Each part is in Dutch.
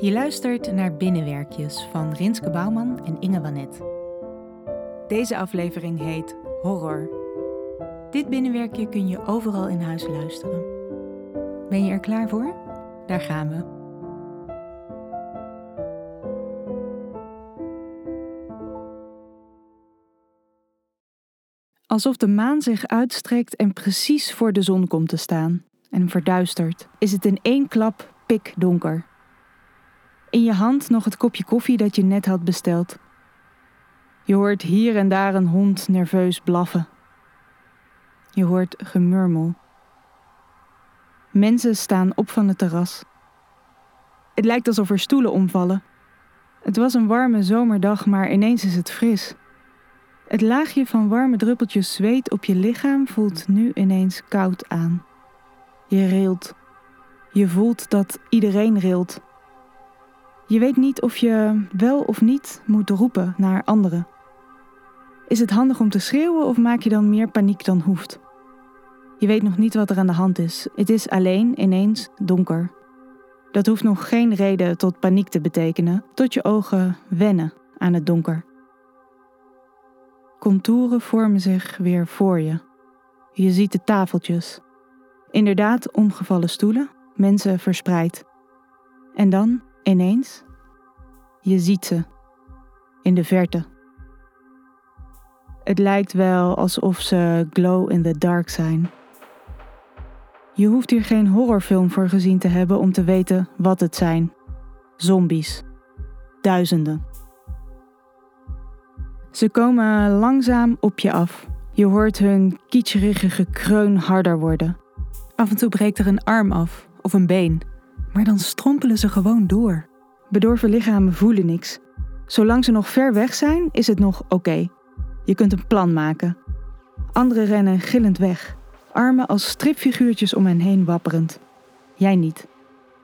Je luistert naar Binnenwerkjes van Rinske Bouwman en Inge Wanet. Deze aflevering heet Horror. Dit binnenwerkje kun je overal in huis luisteren. Ben je er klaar voor? Daar gaan we. Alsof de maan zich uitstrekt en precies voor de zon komt te staan en verduistert, is het in één klap pikdonker. In je hand nog het kopje koffie dat je net had besteld. Je hoort hier en daar een hond nerveus blaffen. Je hoort gemurmel. Mensen staan op van het terras. Het lijkt alsof er stoelen omvallen. Het was een warme zomerdag, maar ineens is het fris. Het laagje van warme druppeltjes zweet op je lichaam voelt nu ineens koud aan. Je rilt. Je voelt dat iedereen rilt. Je weet niet of je wel of niet moet roepen naar anderen. Is het handig om te schreeuwen of maak je dan meer paniek dan hoeft? Je weet nog niet wat er aan de hand is. Het is alleen ineens donker. Dat hoeft nog geen reden tot paniek te betekenen, tot je ogen wennen aan het donker. Contouren vormen zich weer voor je. Je ziet de tafeltjes. Inderdaad, omgevallen stoelen, mensen verspreid. En dan, ineens, je ziet ze. In de verte. Het lijkt wel alsof ze glow in the dark zijn. Je hoeft hier geen horrorfilm voor gezien te hebben om te weten wat het zijn. Zombies. Duizenden. Ze komen langzaam op je af. Je hoort hun kietscherige gekreun harder worden. Af en toe breekt er een arm af of een been, maar dan strompelen ze gewoon door. Bedorven lichamen voelen niks. Zolang ze nog ver weg zijn, is het nog oké. Je kunt een plan maken. Anderen rennen gillend weg, armen als stripfiguurtjes om hen heen wapperend. Jij niet.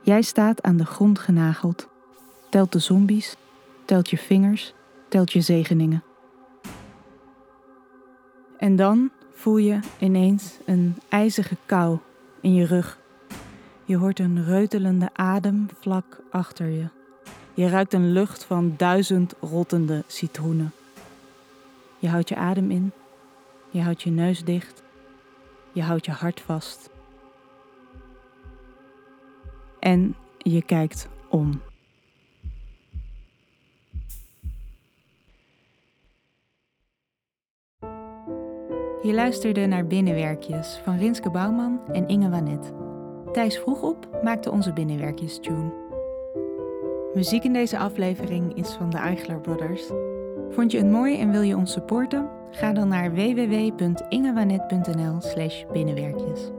Jij staat aan de grond genageld. Telt de zombies, telt je vingers, telt je zegeningen. En dan voel je ineens een ijzige kou in je rug. Je hoort een reutelende adem vlak achter je. Je ruikt een lucht van duizend rottende citroenen. Je houdt je adem in, je houdt je neus dicht, je houdt je hart vast. En je kijkt om. Je luisterde naar Binnenwerkjes van Rinske Bouwman en Inge Wanet. Thijs vroeg op maakte onze Binnenwerkjes tune. Muziek in deze aflevering is van de Eichler Brothers. Vond je het mooi en wil je ons supporten? Ga dan naar www.ingewanet.nl/binnenwerkjes.